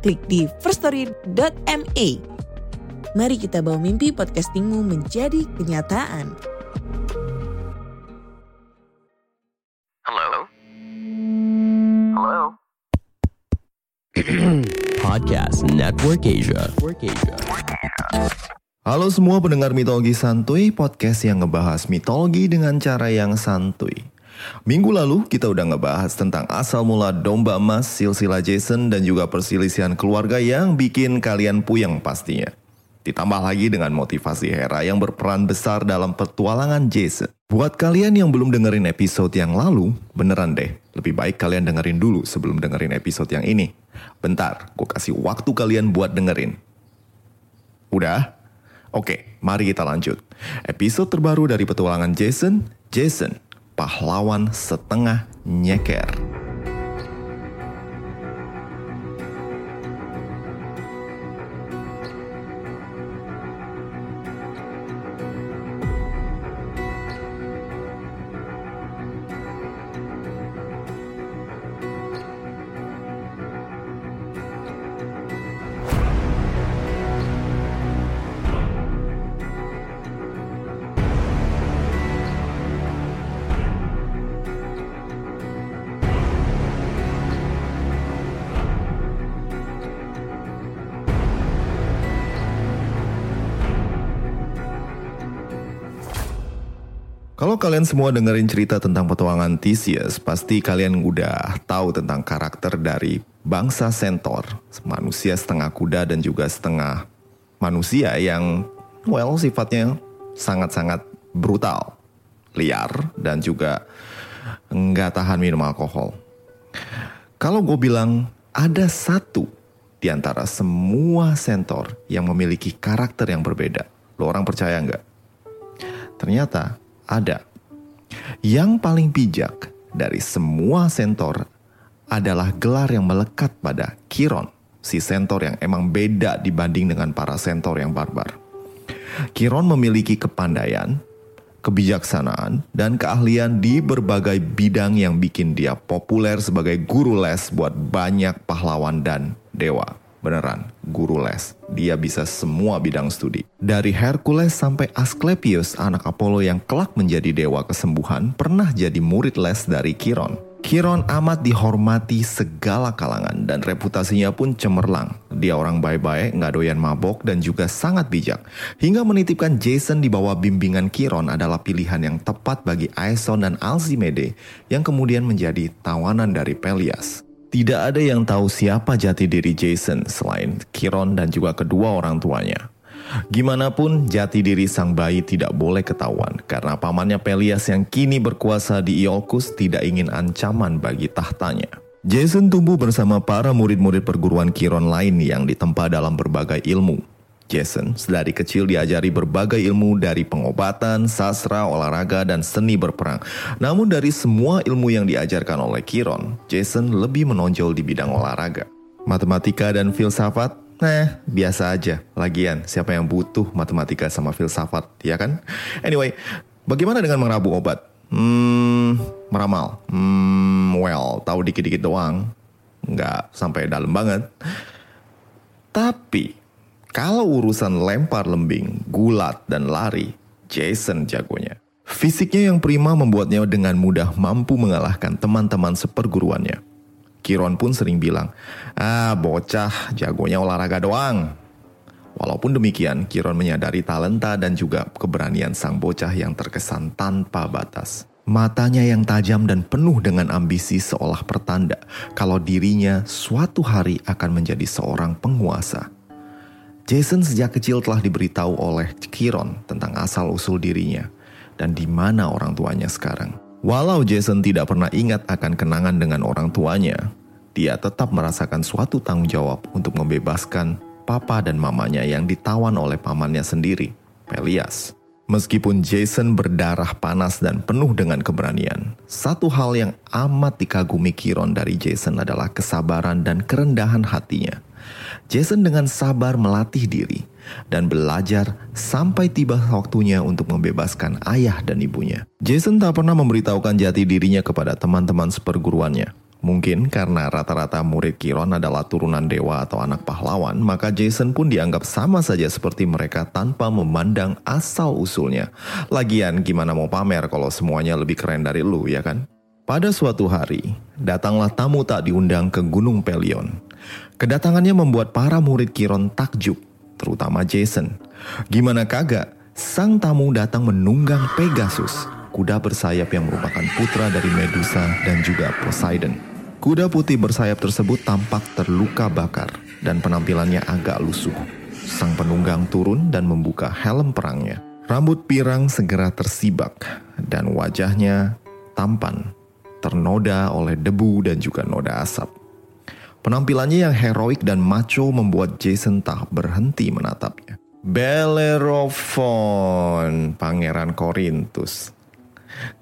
klik di firststory.me. Mari kita bawa mimpi podcastingmu menjadi kenyataan. Hello? Hello? Podcast Network Asia. Halo semua pendengar mitologi santuy, podcast yang ngebahas mitologi dengan cara yang santuy. Minggu lalu kita udah ngebahas tentang asal mula domba emas, silsilah Jason dan juga perselisihan keluarga yang bikin kalian puyeng pastinya. Ditambah lagi dengan motivasi Hera yang berperan besar dalam petualangan Jason. Buat kalian yang belum dengerin episode yang lalu, beneran deh, lebih baik kalian dengerin dulu sebelum dengerin episode yang ini. Bentar, gue kasih waktu kalian buat dengerin. Udah? Oke, mari kita lanjut. Episode terbaru dari petualangan Jason, Jason, pahlawan setengah nyeker. Kalian semua dengerin cerita tentang petualangan Theseus, pasti kalian udah tahu tentang karakter dari bangsa Centaur, manusia setengah kuda dan juga setengah manusia yang, well, sifatnya sangat-sangat brutal, liar, dan juga nggak tahan minum alkohol. Kalau gue bilang ada satu di antara semua Centaur yang memiliki karakter yang berbeda, lo orang percaya nggak? Ternyata ada. Yang paling bijak dari semua Centaur adalah gelar yang melekat pada Chiron, si Centaur yang emang beda dibanding dengan para Centaur yang barbar. Chiron memiliki kepandaian, kebijaksanaan, dan keahlian di berbagai bidang yang bikin dia populer sebagai guru les buat banyak pahlawan dan dewa. Beneran, guru les. Dia bisa semua bidang studi. Dari Hercules sampai Asklepios, anak Apollo yang kelak menjadi dewa kesembuhan, pernah jadi murid les dari Chiron. Chiron amat dihormati segala kalangan dan reputasinya pun cemerlang. Dia orang baik-baik, nggak doyan mabok dan juga sangat bijak. Hingga menitipkan Jason di bawah bimbingan Chiron adalah pilihan yang tepat bagi Aeson dan Alcimede yang kemudian menjadi tawanan dari Pelias. Tidak ada yang tahu siapa jati diri Jason selain Chiron dan juga kedua orang tuanya. Gimanapun jati diri sang bayi tidak boleh ketahuan karena pamannya Pelias yang kini berkuasa di Iolcus tidak ingin ancaman bagi tahtanya. Jason tumbuh bersama para murid-murid perguruan Chiron lain yang ditempa dalam berbagai ilmu. Jason sedari kecil diajari berbagai ilmu dari pengobatan, sastra, olahraga, dan seni berperang. Namun dari semua ilmu yang diajarkan oleh Chiron, Jason lebih menonjol di bidang olahraga. Matematika dan filsafat, nah biasa aja. Lagian, siapa yang butuh matematika sama filsafat, ya kan? Anyway, bagaimana dengan merabu obat? Hmm, meramal. Hmm, well, tahu dikit-dikit doang. Nggak sampai dalam banget. Tapi, kalau urusan lempar lembing, gulat, dan lari, Jason jagonya. Fisiknya yang prima membuatnya dengan mudah mampu mengalahkan teman-teman seperguruannya. Kiron pun sering bilang, ah bocah jagonya olahraga doang. Walaupun demikian, Kiron menyadari talenta dan juga keberanian sang bocah yang terkesan tanpa batas. Matanya yang tajam dan penuh dengan ambisi seolah pertanda kalau dirinya suatu hari akan menjadi seorang penguasa. Jason sejak kecil telah diberitahu oleh Chiron tentang asal-usul dirinya dan di mana orang tuanya sekarang. Walau Jason tidak pernah ingat akan kenangan dengan orang tuanya, dia tetap merasakan suatu tanggung jawab untuk membebaskan papa dan mamanya yang ditawan oleh pamannya sendiri, Pelias. Meskipun Jason berdarah panas dan penuh dengan keberanian, satu hal yang amat dikagumi Kiron dari Jason adalah kesabaran dan kerendahan hatinya. Jason dengan sabar melatih diri dan belajar sampai tiba waktunya untuk membebaskan ayah dan ibunya. Jason tak pernah memberitahukan jati dirinya kepada teman-teman seperguruannya. Mungkin karena rata-rata murid Kiron adalah turunan dewa atau anak pahlawan, maka Jason pun dianggap sama saja seperti mereka tanpa memandang asal-usulnya. Lagian gimana mau pamer kalau semuanya lebih keren dari lu, ya kan? Pada suatu hari, datanglah tamu tak diundang ke Gunung Pelion. Kedatangannya membuat para murid Kiron takjub, terutama Jason. Gimana kagak, sang tamu datang menunggang Pegasus, kuda bersayap yang merupakan putra dari Medusa dan juga Poseidon. Kuda putih bersayap tersebut tampak terluka bakar dan penampilannya agak lusuh. Sang penunggang turun dan membuka helm perangnya. Rambut pirang segera tersibak dan wajahnya tampan, ternoda oleh debu dan juga noda asap. Penampilannya yang heroik dan macho membuat Jason tak berhenti menatapnya. Bellerophon, Pangeran Korintus.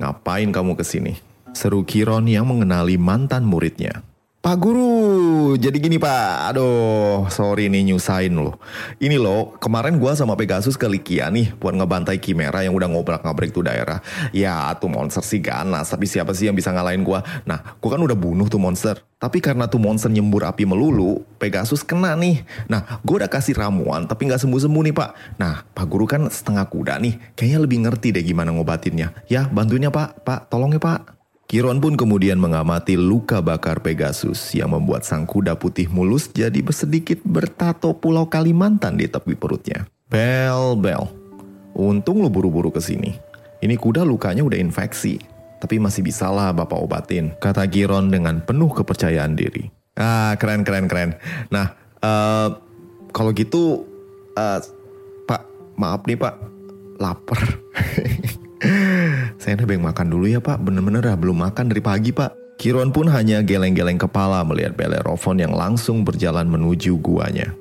Ngapain kamu ke sini? Seru Kiron yang mengenali mantan muridnya. Pak Guru, jadi gini Pak, aduh sorry nih nyusahin loh. Ini loh, kemarin gua sama Pegasus ke Likia nih buat ngebantai Kimera yang udah ngobrak-ngabrik tuh daerah. Ya tuh monster sih ganas, tapi siapa sih yang bisa ngalahin gua? Nah, gua kan udah bunuh tuh monster. Tapi karena tuh monster nyembur api melulu, Pegasus kena nih. Nah, gua udah kasih ramuan tapi nggak sembuh-sembuh nih Pak. Nah, Pak Guru kan setengah kuda nih, kayaknya lebih ngerti deh gimana ngobatinnya. Ya, bantuinnya Pak, Pak, tolong ya Pak. Kiron pun kemudian mengamati luka bakar Pegasus yang membuat sang kuda putih mulus jadi sedikit bertato pulau Kalimantan di tepi perutnya. Bel, Bel, untung lu buru-buru ke sini. Ini kuda lukanya udah infeksi, tapi masih bisa lah bapak obatin, kata Kiron dengan penuh kepercayaan diri. Ah, keren, keren, keren. Nah, uh, kalau gitu, uh, Pak, maaf nih Pak, lapar. Saya nebeng makan dulu ya pak, bener-bener dah belum makan dari pagi pak. Kiron pun hanya geleng-geleng kepala melihat Bellerophon yang langsung berjalan menuju guanya.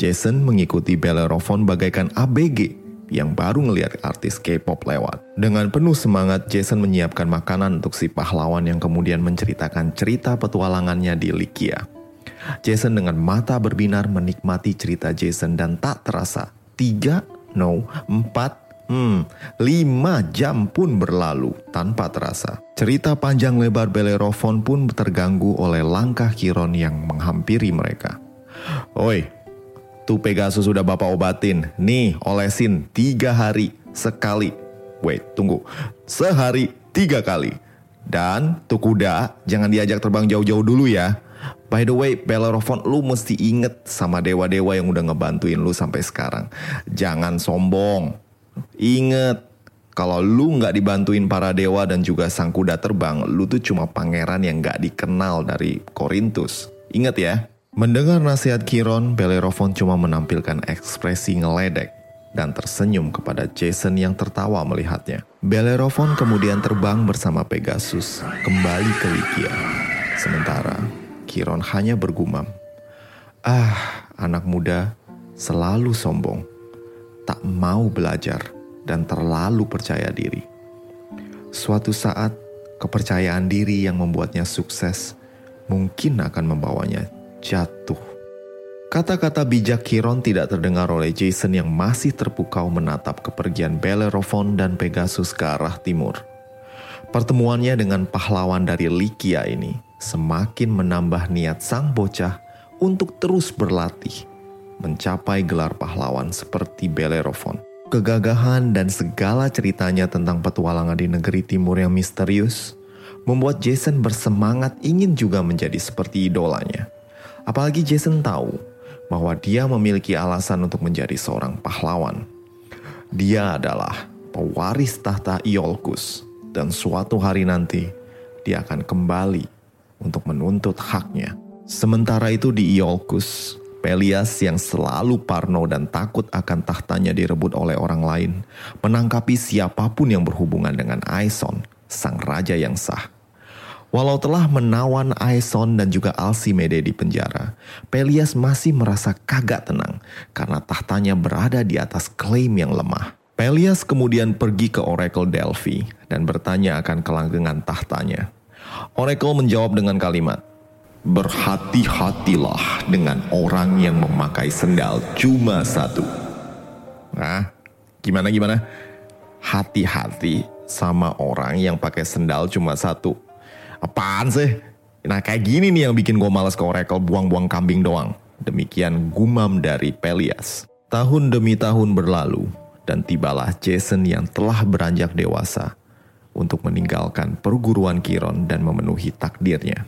Jason mengikuti Bellerophon bagaikan ABG yang baru ngelihat artis K-pop lewat. Dengan penuh semangat, Jason menyiapkan makanan untuk si pahlawan yang kemudian menceritakan cerita petualangannya di Likia. Jason dengan mata berbinar menikmati cerita Jason dan tak terasa. Tiga, no, empat, Hmm, lima jam pun berlalu tanpa terasa. Cerita panjang lebar Bellerophon pun terganggu oleh langkah Kiron yang menghampiri mereka. Oi, tuh Pegasus sudah bapak obatin. Nih, olesin tiga hari sekali. Wait, tunggu. Sehari tiga kali. Dan tuh kuda jangan diajak terbang jauh-jauh dulu ya. By the way, Bellerophon, lu mesti inget sama dewa-dewa yang udah ngebantuin lu sampai sekarang. Jangan sombong. Ingat, kalau lu nggak dibantuin para dewa dan juga sang kuda terbang, lu tuh cuma pangeran yang nggak dikenal dari Korintus. Ingat ya. Mendengar nasihat Kiron, Bellerophon cuma menampilkan ekspresi ngeledek dan tersenyum kepada Jason yang tertawa melihatnya. Bellerophon kemudian terbang bersama Pegasus kembali ke Likia. Sementara Kiron hanya bergumam, "Ah, anak muda selalu sombong." Tak mau belajar dan terlalu percaya diri. Suatu saat, kepercayaan diri yang membuatnya sukses mungkin akan membawanya jatuh. Kata-kata bijak Kiron tidak terdengar oleh Jason yang masih terpukau menatap kepergian Bellerophon dan Pegasus ke arah timur. Pertemuannya dengan pahlawan dari Likia ini semakin menambah niat sang bocah untuk terus berlatih mencapai gelar pahlawan seperti Bellerophon. Kegagahan dan segala ceritanya tentang petualangan di negeri timur yang misterius membuat Jason bersemangat ingin juga menjadi seperti idolanya. Apalagi Jason tahu bahwa dia memiliki alasan untuk menjadi seorang pahlawan. Dia adalah pewaris tahta Iolcus dan suatu hari nanti dia akan kembali untuk menuntut haknya. Sementara itu di Iolcus, Pelias yang selalu parno dan takut akan tahtanya direbut oleh orang lain, menangkapi siapa pun yang berhubungan dengan Aeson, sang raja yang sah. Walau telah menawan Aeson dan juga Alcimede di penjara, Pelias masih merasa kagak tenang karena tahtanya berada di atas klaim yang lemah. Pelias kemudian pergi ke Oracle Delphi dan bertanya akan kelanggengan tahtanya. Oracle menjawab dengan kalimat, Berhati-hatilah dengan orang yang memakai sendal cuma satu. Nah, gimana gimana? Hati-hati sama orang yang pakai sendal cuma satu. Apaan sih? Nah kayak gini nih yang bikin gue males ke Oracle buang-buang kambing doang. Demikian gumam dari Pelias. Tahun demi tahun berlalu, dan tibalah Jason yang telah beranjak dewasa untuk meninggalkan perguruan Kiron dan memenuhi takdirnya.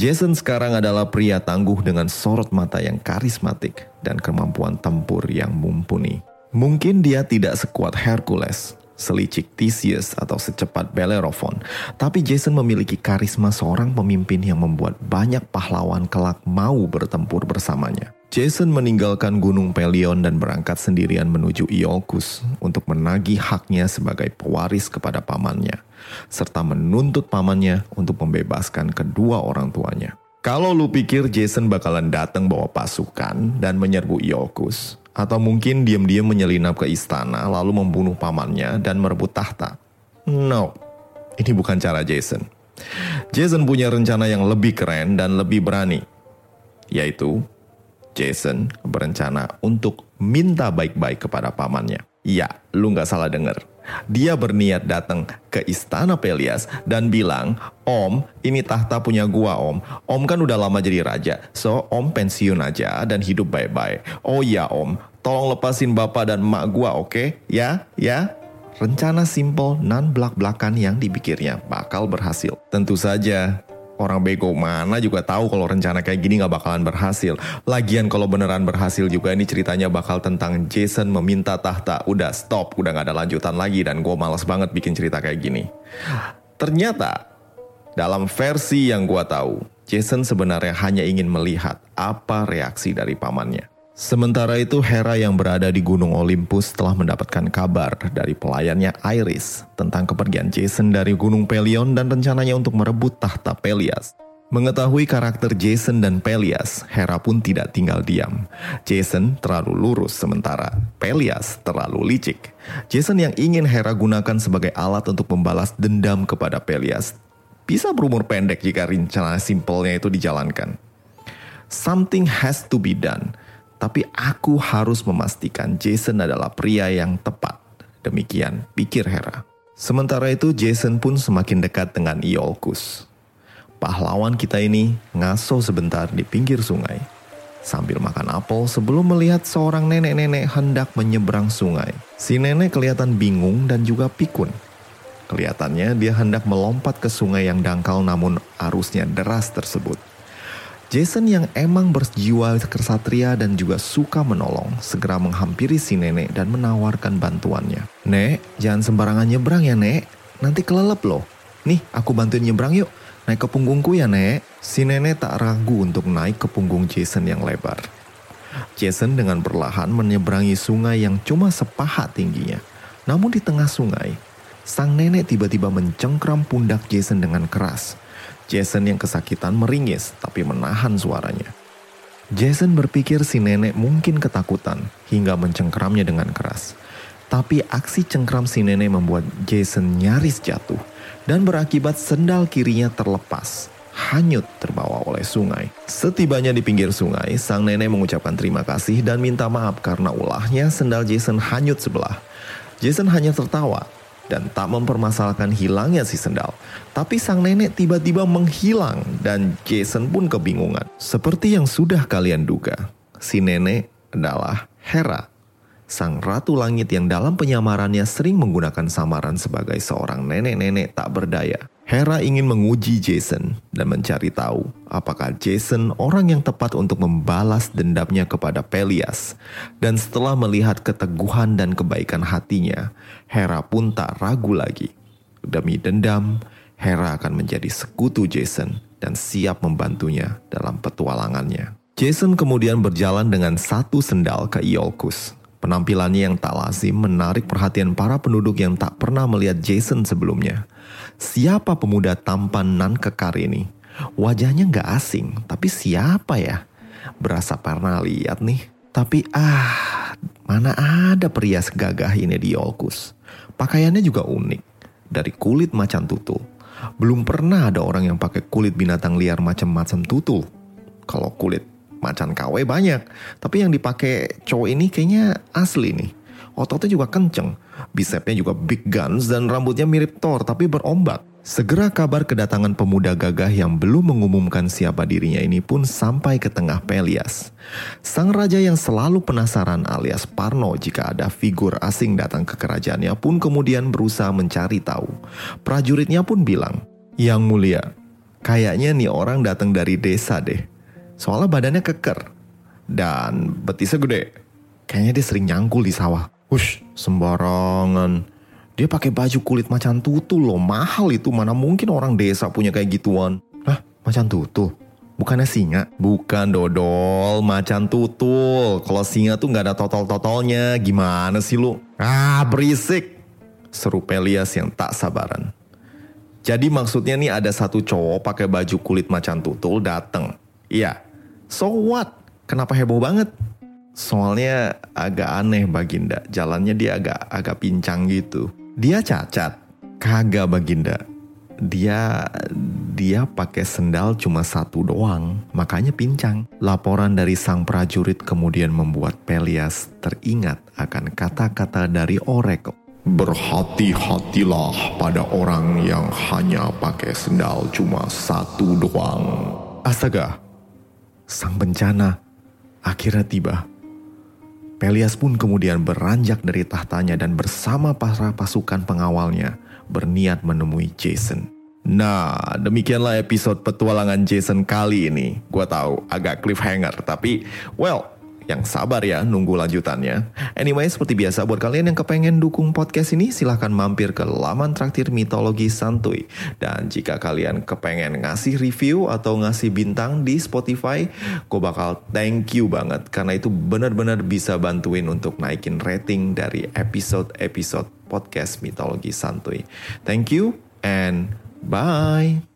Jason sekarang adalah pria tangguh dengan sorot mata yang karismatik dan kemampuan tempur yang mumpuni. Mungkin dia tidak sekuat Hercules, selicik Theseus atau secepat Bellerophon, tapi Jason memiliki karisma seorang pemimpin yang membuat banyak pahlawan kelak mau bertempur bersamanya. Jason meninggalkan Gunung Pelion dan berangkat sendirian menuju Iolcus untuk menagih haknya sebagai pewaris kepada pamannya, serta menuntut pamannya untuk membebaskan kedua orang tuanya. Kalau lu pikir Jason bakalan datang bawa pasukan dan menyerbu Iolcus, atau mungkin diam-diam menyelinap ke istana lalu membunuh pamannya dan merebut tahta. No, ini bukan cara Jason. Jason punya rencana yang lebih keren dan lebih berani, yaitu Jason berencana untuk minta baik-baik kepada pamannya. Ya, lu nggak salah denger. Dia berniat datang ke istana Pelias dan bilang, Om, ini tahta punya gua om. Om kan udah lama jadi raja, so om pensiun aja dan hidup baik-baik. Oh iya om, tolong lepasin bapak dan emak gua oke? Okay? Ya, ya. Rencana simple nan belak-belakan yang dipikirnya bakal berhasil. Tentu saja Orang bego mana juga tahu kalau rencana kayak gini gak bakalan berhasil. Lagian kalau beneran berhasil juga ini ceritanya bakal tentang Jason meminta tahta. Udah stop, udah gak ada lanjutan lagi dan gue males banget bikin cerita kayak gini. Ternyata dalam versi yang gue tahu, Jason sebenarnya hanya ingin melihat apa reaksi dari pamannya. Sementara itu Hera yang berada di Gunung Olympus telah mendapatkan kabar dari pelayannya Iris tentang kepergian Jason dari Gunung Pelion dan rencananya untuk merebut tahta Pelias. Mengetahui karakter Jason dan Pelias, Hera pun tidak tinggal diam. Jason terlalu lurus sementara Pelias terlalu licik. Jason yang ingin Hera gunakan sebagai alat untuk membalas dendam kepada Pelias bisa berumur pendek jika rencana simpelnya itu dijalankan. Something has to be done tapi aku harus memastikan Jason adalah pria yang tepat. Demikian pikir Hera. Sementara itu Jason pun semakin dekat dengan Iolcus. Pahlawan kita ini ngaso sebentar di pinggir sungai. Sambil makan apel sebelum melihat seorang nenek-nenek hendak menyeberang sungai. Si nenek kelihatan bingung dan juga pikun. Kelihatannya dia hendak melompat ke sungai yang dangkal namun arusnya deras tersebut. Jason yang emang berjiwa kesatria dan juga suka menolong, segera menghampiri si nenek dan menawarkan bantuannya. Nek, jangan sembarangan nyebrang ya nek, nanti kelelep loh. Nih, aku bantuin nyebrang yuk, naik ke punggungku ya nek. Si nenek tak ragu untuk naik ke punggung Jason yang lebar. Jason dengan perlahan menyeberangi sungai yang cuma sepahat tingginya. Namun di tengah sungai, sang nenek tiba-tiba mencengkram pundak Jason dengan keras Jason yang kesakitan meringis tapi menahan suaranya. Jason berpikir si nenek mungkin ketakutan hingga mencengkramnya dengan keras. Tapi aksi cengkram si nenek membuat Jason nyaris jatuh dan berakibat sendal kirinya terlepas, hanyut terbawa oleh sungai. Setibanya di pinggir sungai, sang nenek mengucapkan terima kasih dan minta maaf karena ulahnya sendal Jason hanyut sebelah. Jason hanya tertawa dan tak mempermasalahkan hilangnya si sendal. Tapi sang nenek tiba-tiba menghilang dan Jason pun kebingungan. Seperti yang sudah kalian duga, si nenek adalah Hera, sang ratu langit yang dalam penyamarannya sering menggunakan samaran sebagai seorang nenek-nenek tak berdaya. Hera ingin menguji Jason dan mencari tahu apakah Jason orang yang tepat untuk membalas dendamnya kepada Pelias. Dan setelah melihat keteguhan dan kebaikan hatinya, Hera pun tak ragu lagi. Demi dendam, Hera akan menjadi sekutu Jason dan siap membantunya dalam petualangannya. Jason kemudian berjalan dengan satu sendal ke Iolcus. Penampilannya yang tak lazim menarik perhatian para penduduk yang tak pernah melihat Jason sebelumnya. Siapa pemuda tampan nan kekar ini? Wajahnya nggak asing, tapi siapa ya? Berasa pernah lihat nih. Tapi ah, mana ada pria segagah ini di Yolkus. Pakaiannya juga unik. Dari kulit macan tutul. Belum pernah ada orang yang pakai kulit binatang liar macam-macam tutul. Kalau kulit macan KW banyak. Tapi yang dipakai cowok ini kayaknya asli nih. Ototnya juga kenceng. Bisepnya juga big guns dan rambutnya mirip Thor tapi berombak. Segera kabar kedatangan pemuda gagah yang belum mengumumkan siapa dirinya ini pun sampai ke tengah Pelias. Sang raja yang selalu penasaran alias Parno jika ada figur asing datang ke kerajaannya pun kemudian berusaha mencari tahu. Prajuritnya pun bilang, Yang mulia, kayaknya nih orang datang dari desa deh. Soalnya badannya keker. Dan betisnya gede. Kayaknya dia sering nyangkul di sawah. Hush, sembarangan. Dia pakai baju kulit macan tutul loh, mahal itu. Mana mungkin orang desa punya kayak gituan. Hah, macan tutul? Bukannya singa? Bukan dodol, macan tutul. Kalau singa tuh nggak ada totol-totolnya. Gimana sih lu? Ah, berisik. Seru Pelias yang tak sabaran. Jadi maksudnya nih ada satu cowok pakai baju kulit macan tutul dateng. Iya. So what? Kenapa heboh banget? Soalnya agak aneh Baginda. Jalannya dia agak agak pincang gitu. Dia cacat. Kagak Baginda. Dia dia pakai sendal cuma satu doang, makanya pincang. Laporan dari sang prajurit kemudian membuat Pelias teringat akan kata-kata dari Orek. Berhati-hatilah pada orang yang hanya pakai sendal cuma satu doang. Astaga, sang bencana akhirnya tiba. Pelias pun kemudian beranjak dari tahtanya dan bersama para pasukan pengawalnya berniat menemui Jason. Nah, demikianlah episode petualangan Jason kali ini. Gua tahu agak cliffhanger, tapi well, yang sabar ya nunggu lanjutannya. Anyway, seperti biasa buat kalian yang kepengen dukung podcast ini, silahkan mampir ke laman traktir mitologi santuy. Dan jika kalian kepengen ngasih review atau ngasih bintang di Spotify, gue bakal thank you banget. Karena itu benar-benar bisa bantuin untuk naikin rating dari episode-episode podcast mitologi santuy. Thank you and bye.